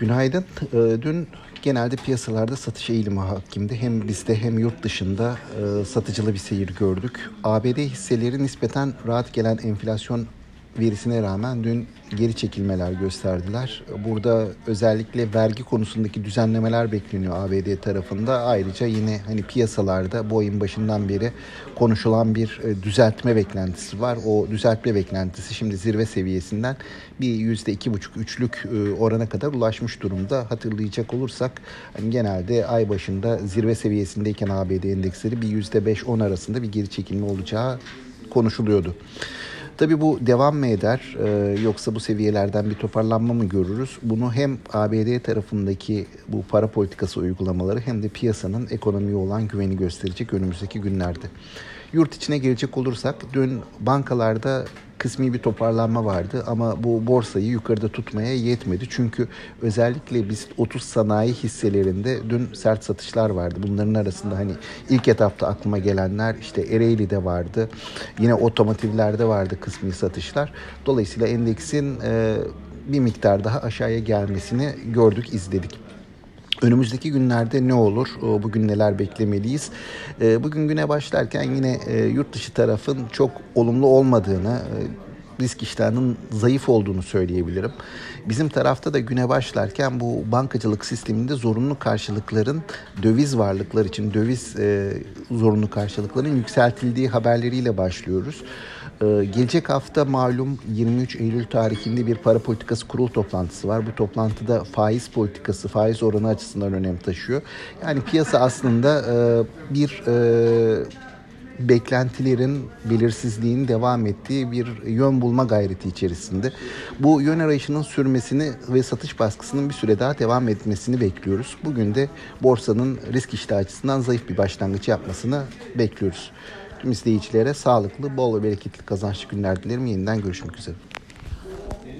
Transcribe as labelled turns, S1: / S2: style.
S1: Günaydın. Ee, dün genelde piyasalarda satış eğilimi hakimdi. Hem bizde hem yurt dışında e, satıcılı bir seyir gördük. ABD hisseleri nispeten rahat gelen enflasyon verisine rağmen dün geri çekilmeler gösterdiler. Burada özellikle vergi konusundaki düzenlemeler bekleniyor ABD tarafında. Ayrıca yine hani piyasalarda bu ayın başından beri konuşulan bir e, düzeltme beklentisi var. O düzeltme beklentisi şimdi zirve seviyesinden bir yüzde iki buçuk üçlük e, orana kadar ulaşmış durumda. Hatırlayacak olursak hani genelde ay başında zirve seviyesindeyken ABD endeksleri bir yüzde beş on arasında bir geri çekilme olacağı konuşuluyordu. Tabi bu devam mı eder e, yoksa bu seviyelerden bir toparlanma mı görürüz? Bunu hem ABD tarafındaki bu para politikası uygulamaları hem de piyasanın ekonomiye olan güveni gösterecek önümüzdeki günlerde. Yurt içine gelecek olursak dün bankalarda kısmi bir toparlanma vardı ama bu borsayı yukarıda tutmaya yetmedi. Çünkü özellikle biz 30 sanayi hisselerinde dün sert satışlar vardı. Bunların arasında hani ilk etapta aklıma gelenler işte Ereğli'de vardı. Yine otomotivlerde vardı kısmi satışlar. Dolayısıyla endeksin e, bir miktar daha aşağıya gelmesini gördük, izledik. Önümüzdeki günlerde ne olur? Bugün neler beklemeliyiz? Ee, bugün güne başlarken yine e, yurt dışı tarafın çok olumlu olmadığını, e, risk iştahının zayıf olduğunu söyleyebilirim. Bizim tarafta da güne başlarken bu bankacılık sisteminde zorunlu karşılıkların döviz varlıklar için döviz e, zorunlu karşılıkların yükseltildiği haberleriyle başlıyoruz. Ee, gelecek hafta malum 23 Eylül tarihinde bir para politikası kurul toplantısı var. Bu toplantıda faiz politikası, faiz oranı açısından önem taşıyor. Yani piyasa aslında e, bir e, beklentilerin belirsizliğin devam ettiği bir yön bulma gayreti içerisinde. Bu yön arayışının sürmesini ve satış baskısının bir süre daha devam etmesini bekliyoruz. Bugün de borsanın risk iştahı açısından zayıf bir başlangıç yapmasını bekliyoruz. Tüm izleyicilere sağlıklı, bol ve bereketli kazançlı günler dilerim. Yeniden görüşmek üzere.